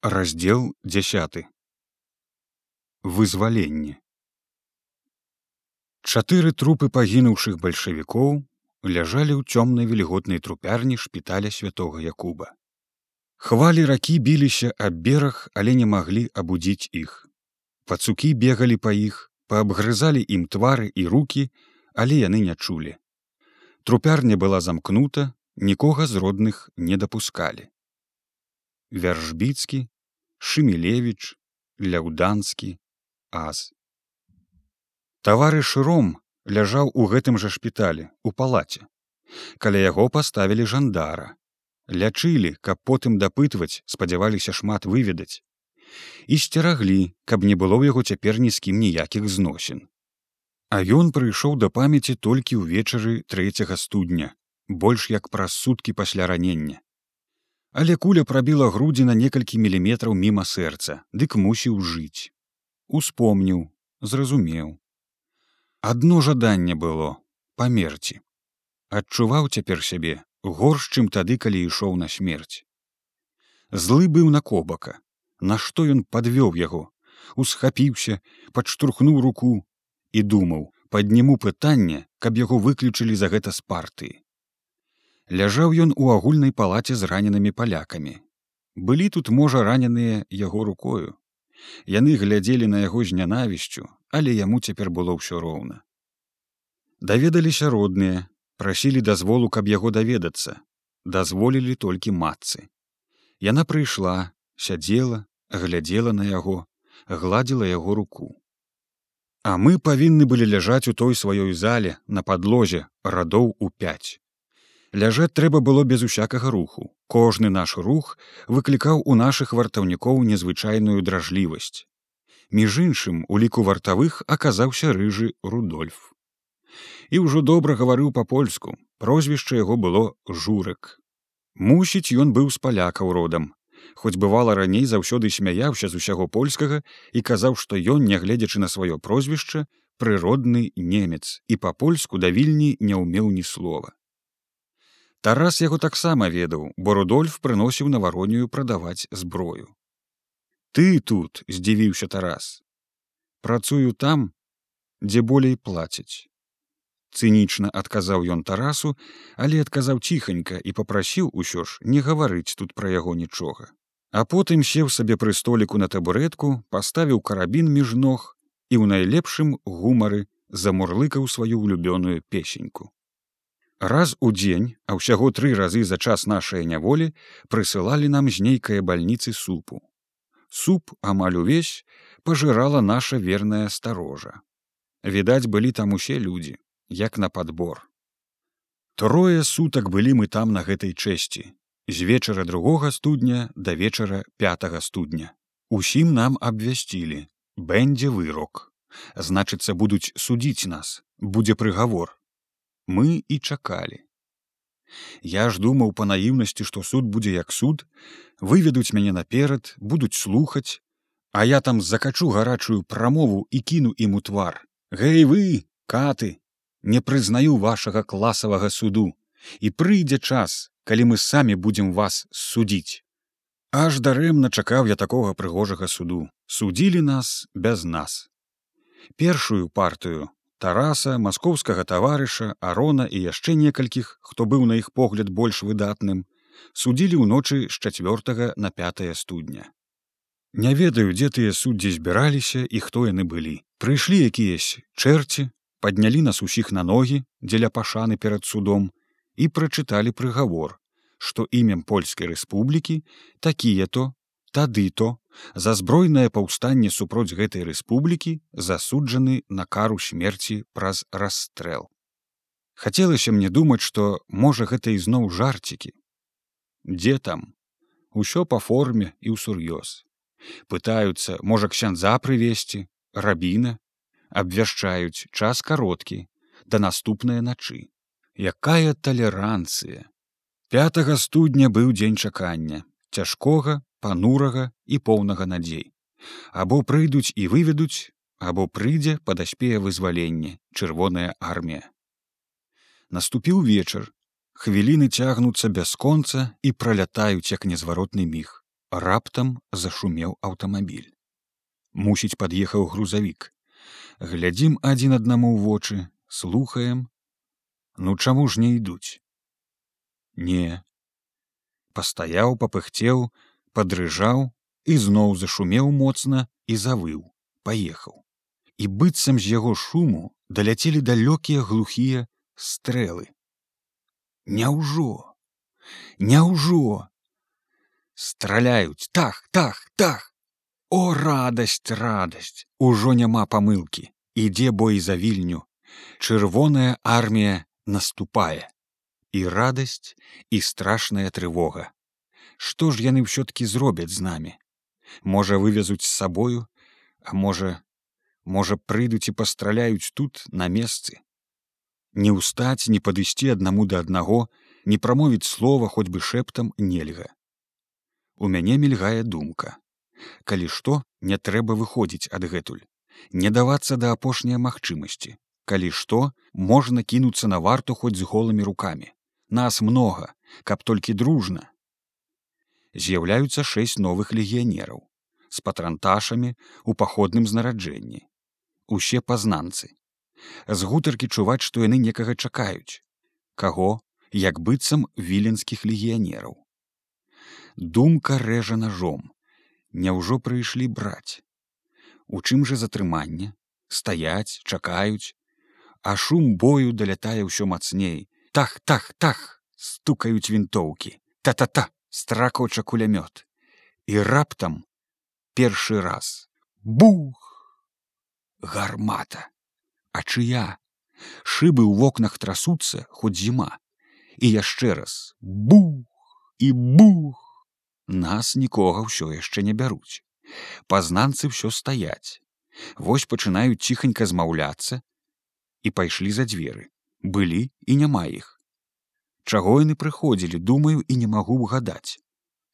раздел 10 вызваленне чатыры трупы пагінуўшых бальшавікоў ляжалі ў цёмнай вільготнай трупярні шпіталя святого якуба. Хвалі ракі біліся аб бераг але не маглі абудзіць іх. Пацукі бегалі па іх паабгрызалі ім твары і руки але яны не чулі. Трупярня была замкнута нікога з родных не дапускалі вяршбіцкі шымілевич ляўданскі аз. Таварыш ром ляжаў у гэтым жа шпіталі у палаце. Каля яго паставілі жандара. Лячылі каб потым дапытваць спадзяваліся шмат выведаць. І сцераглі каб не было ў яго цяпер ні з кім ніякіх зносін. А ён прыйшоў да памяці толькі ўвечары трэцяга студня больш як праз суткі пасля ранення але куля прабіла грудзі на некалькі міліметраў міма сэрца дык мусіў жыць. Успомніў зразумеў. Адно жаданне было памерці. Адчуваў цяпер сябе горш чым тады калі ішоў на смерць. Злы быў на кобака. Нашто ён падвёў яго? Усхапіўся падштурхнуў руку і думаў падніму пытанне каб яго выключылі за гэта з партыі ляжаў ён у агульнай палаце з раненымі палякамі. Былі тут можа раненыя яго рукою. Яны глядзелі на яго з нянавісцю але яму цяпер было ўсё роўна. Даведаліся родныя прасілі дазволу каб яго даведацца. Дазволілі толькі матцы. Яна прыйшла сядзела глядзела на яго гладзіла яго руку. А мы павінны былі ляжаць у той сваёй зале на падлозе радоў у пяць ляжаць трэба было без усякага руху. Кожны наш рух выклікаў у нашых вартаўнікоў незвычайную дражлівасць. Між іншым у ліку вартавых аказаўся рыжы рудольф. І ўжо добра гаварыў па-польску прозвішча яго было журак мусіць ён быў з палякаў родам. Хоць бывала раней заўсёды смяяўся з усяго польскага і казаў што ён нягледзячы на сваё прозвішча прыродны немец і па-польску да вільні не ўмеў ні слова Тарас яго таксама ведаў, бо Рудольф прыносіў на варонію прадаваць зброю. Ты тут здзівіўся Тарас. Працую там, дзе болей плацяць. Цынічна адказаў ён Тарасу, але адказаў ціханька і попрасіў усё ж не гаварыць тут пра яго нічога. А потым сеў сабе пры століку на табурэтку, паставіў карабін між ног і ў найлепшым гумары замурлыкаў сваю ўлюбёную песеньку. Раз у дзень, а ўсяго тры разы за час нашай няволі прысылалі нам з нейкай бальніцы супу. Суп амаль увесь пажырала наша верная старожа. Відаць, былі там усе людзі, як на падбор. Трое сутак былі мы там на гэтай чэсці. з вечара другога студня да вечара 5 студня. Усім нам абвясцілі: Бэндзе вырок. Значыцца, будуць судзіць нас, будзе прыгавор мы і чакалі. Я ж думаў па наіўнасці, што суд будзе як суд, выведуць мяне наперад, будуць слухаць, А я там закачу гарачую прамову і кіну ім у твар. Гэй вы, каты, не прызнаю вашага класавага суду і прыйдзе час, калі мы самі будзем вас судзіць. Аж дарэмна чакаў я такога прыгожага суду, судзілі нас без нас. Першую партыю Тараса, маскоўскага таварыша, арона і яшчэ некалькіх, хто быў на іх погляд больш выдатным, судзілі ўночы з чацвёртага на пятое студня. Не ведаю, дзе тыя суддзі збіраліся і хто яны былі. Прыйшлі якіясь чэрці, паднялі нас усіх на ногі дзеля пашаны перад судом і прачыталі прыгавор, што імем польскай рэспублікі такія то, тады то за збройнае паўстанне супроць гэтай рэспублікі засуджаны на кару смерці праз расстрэл. Хацелася мне думаць, што можа гэта ізноў жарцікі. Дзе там? Усё па форме і ўсур'ёз. Пытаюцца, можа ксяндза прывесці, рабіна, абвяшчаюць час кароткі, да наступнай начы. Якая талеранцыя! 5 студня быў дзень чакання, цяжкога панурага і поўнага надзей. Або прыйдуць і выведуць або прыйдзе падаспее вызваленне чырвоная армія. Наступіў вечар. Хвіліны цягнуцца бясконца і пралятаюць як незваротны міг. Раптам зашумеў аўтамабіль. Мусіць пад'ехаў грузавік. Глядзім адзін аднаму ў вочы слухаем. Ну чаму ж не ідуць? Не. Пастаяў папыхцеў падрыжаў і зноў зашумеў моцна і завыў паехаў. І быццам з яго шуму даляцелі далёкія глухія стрэлы. Няўжо? Няўжо? Страляюць так так так о радасць радасць! Ужо няма памылкі. Ідзе бой за вільню. Чырвоная армія наступае. І радасць і страшная трывога што ж яны ўсё-ткі зробяць з намі можа вывезуць з сабою а можа можа прыйдуць і пастраляюць тут на месцы не ўстаць не падысці аднаму да аднаго не прамовіць слова хоць бы шэптам нельга. У мяне мільгае думка. Калі што не трэба выходзіць адгэтуль. Не давацца да апошняй магчымасці. Калі што можна кінуцца на варту хоць з голымі рукамі нас многа каб толькі дружна з'яўляюцца шэсць новых легіянераў з патранташамі у паходным знараджэнні. Усе пазнанцы. З гутаркі чуваць што яны некага чакаюць. Каго? Як быццам віленскіх легіянераў. Думка рэжа ножом Няўжо прыйшлі браць. У чым жа затрыманне, стаяць, чакаюць, А шум бою далятае ўсё мацней. Так, так, так, стукаюць вінтоўкі, та-та-та, стракоча кулямёт. І раптам першы раз бух! Гармата, А чыя шыбы ў вокнах трасуцца хоць зіма і яшчэ раз бух і бух. Нас нікога ўсё яшчэ не бяруць пазнанцы ўсё стаяць вось пачынаюць ціханька змаўляцца і пайшлі за дзверы былі і няма іх чаго яны прыходзілі думаю і не магу угадаць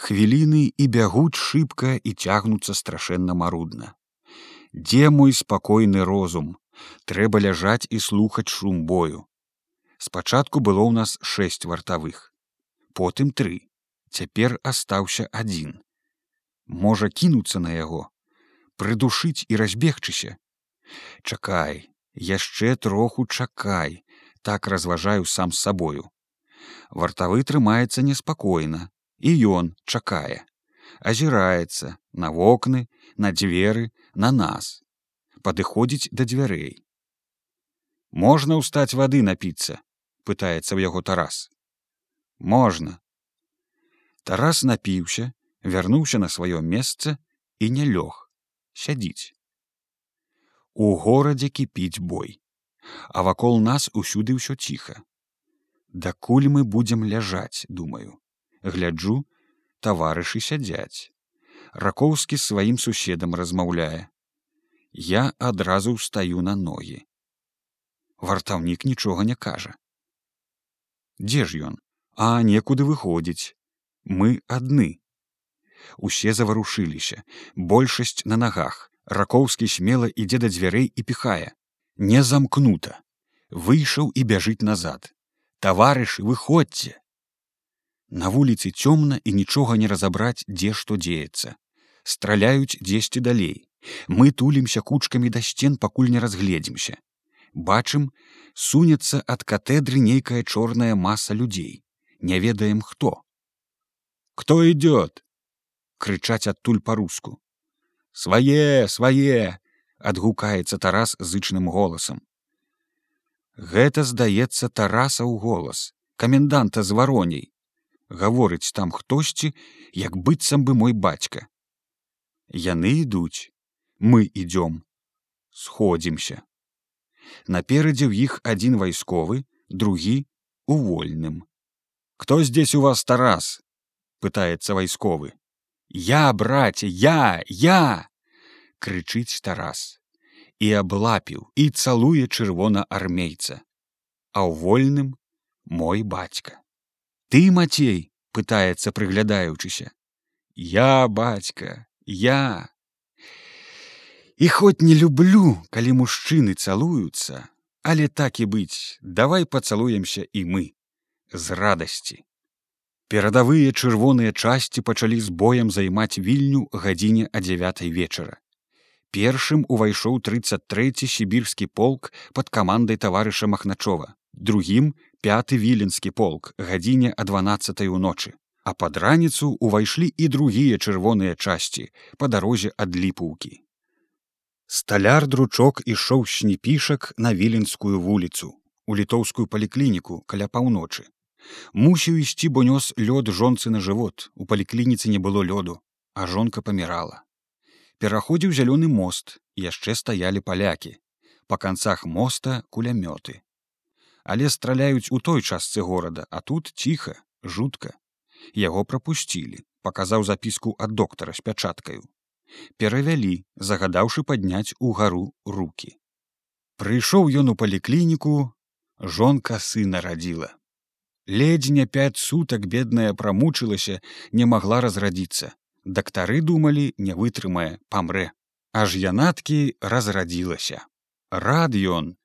хвіліны і бягуць шыбка і цягнуцца страшэнна марудна. Дзе мой спакойны розум? Трэба ляжаць і слухаць шум бою. Спачатку было ў нас шэсць вартавых потым тры. Цяпер астаўся адзін. Можа кінуцца на яго прыдушыць і разбегчыся. Чакай яшчэ троху чакай так разважаю сам з сабою вартавы трымаецца неспакойна і ён чакае. Азіраецца на вокны на дзверы на нас. Падыходзіць да дзвярэй. Можна ўстаць вады напіцца пытаецца ў яго тарас. Можна Тарас напіўся, вярнуўся на сваё месца і не лёг сядзіць. У горадзе кіпіць бой, а вакол нас усюды ўсё ціха. Дакуль мы будзем ляжаць, думаю, гляджу, таварышы сядзяць. Ракоўскі сваім суседам размаўляе. Я адразу ўстаю на ногі. Вартаўнік нічога не кажа. Дзе ж ён, а некуды выходзіць, мы адны. Усе заварушыліся, большасць на нагах, ракоўскі смела ідзе да дзвярэй і піхае. Не замкнута. Выйшаў і бяжыць назад. Таварышы, выходзьце. На вуліцы цёмна і нічога не разабраць, дзе што дзеецца. Страляюць дзесьці далей. Мы тулімся кучкамі да сцен, пакуль не разгледзімся. Бачым, сунецца ад катедры нейкая чорная маса людзей. Не ведаем хто кто идет крычаць адтуль по-руску свае свае адгукаецца тарас зычным голасам гэта здаецца тараса ў голас каменданта з вароней. Гаворыць там хтосьці як быццам бы мой бацька. Яны ідуць. Мы ідём. Сходзімся. Наперадзе ў іх адзін вайсковы другі у вольным. Кто здесь у вас тарас пытаецца вайсковы. Я браце я я крычыць тарас і аблапіў і цалуе чырвонаармейца. А ў вольным мой бацька. Ты мацей пытаецца прыглядаючыся. Я бацька я. І хоць не люблю калі мужчыны цалуюцца але так і быць давай пацалуемся і мы. З радасці Перадавыя чырвоныя часці пачалі з боем займаць вільню гадзіне а 9 вечара. Першым увайшоў 33 сібірскі полк пад камандай таварыша Махначова, другім пяты віленскі полк гадзіне а 12 уночы. А пад раніцу ўвайшлі і другія чырвоныя часці па дарозе ад ліпуўкі. Сталяр дручок ішоў снепішак на віленскую вуліцу, у літоўскую паліклініку каля паўночы. Мусіў ісці, бо нёс лёд жонцы на жывот, у паліклініцы не было лёду, а жонка памірала. Пераходзіў зялёны мост, яшчэ стаялі палякі. Па канцах моста кулямёты. Але страляюць у той частцы горада, а тут ціха, жутка. Яго прапусцілі паказаў запіску ад доктара з пячаткаю. Перавялі загадаўшы падняць угару руки прыйшоў ён у паліклініку жонка сына радзіла. Ледзьня пяць сутак бедная прамучылася не магла разрадзіцца дактары думалі не вытрымае памрэ. Аж янаткі разрадзілася. Рад ён.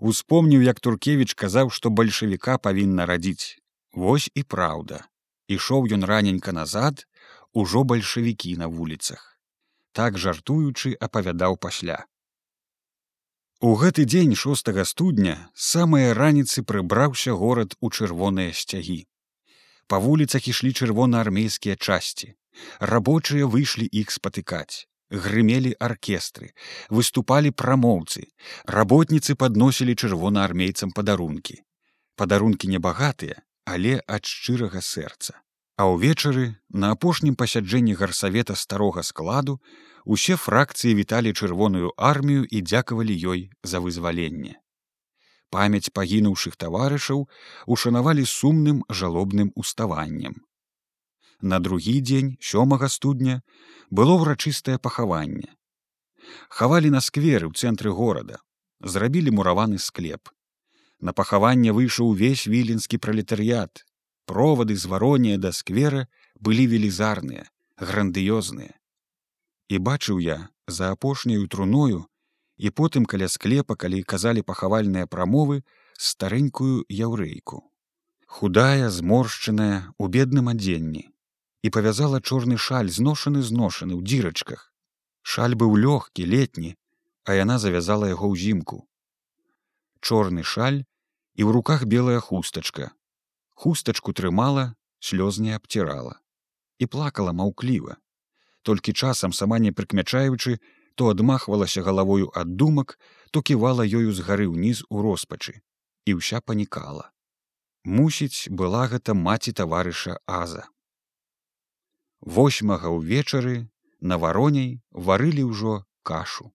Успомніў як туркевич казаў што бальшавіка павінна радзіць. Вось і праўда. Ішоў ён раненька назад ужо бальшавікі на вуліцах. Так жартуючы апавядаў пасля. У гэты дзень 6 студня самыя раніцы прыбраўся горад у чырвоныя сцягі. Па вуліцах ішлі чырвонаармейскія часці рабочыя выйшлі іх спатыкаць грымелі аркестры выступалі прамоўцы работніцы падносілі чырвонаармейцам падарункі падарункі небагатыя але ад шчырага сэрца. А ўвечары на апошнім пасяджэнні гарсавета старога складу усе фракцыі віталі чырвоную армію і дзякавалі ёй за вызваленне. Памяць пагінуўшых таварышаў ушанавалі сумным жалобным уставаннем. На другі дзень сёмага студня было ўрачыстае пахаванне. Хавалі на скверы ў цэнтры горада, зрабілі мураваны склеп, На пахаванне выйшаў увесь віленскі пралетарыят. Провады з варонія да сквера былі велізарныя, грандыёзныя. І бачыў я за апошняю труною і потым каля склепа, калі казалі пахавальныя прамовы старэнькую яўрэйку. Худая, зморшчаная у бедным адзенні і павязала чорны шаль зношаны зношаны ў дзірачках. Шаль быў лёгкі летні, а яна завязала яго ўзімку. Чорны шаль і ў руках белая хустачка. Хустачку трымала, слёз не абцірала і плакала маўкліва. Толькі часам сама не прыкмячаючы, то адмахвалася галавою ад думак, то ківала ёю згары ўніз у роспачы і ўся панікала. Мусіць, была гэта маці таварыша Аза. Восьмага ўвечары на вароней варылі ўжо кашу.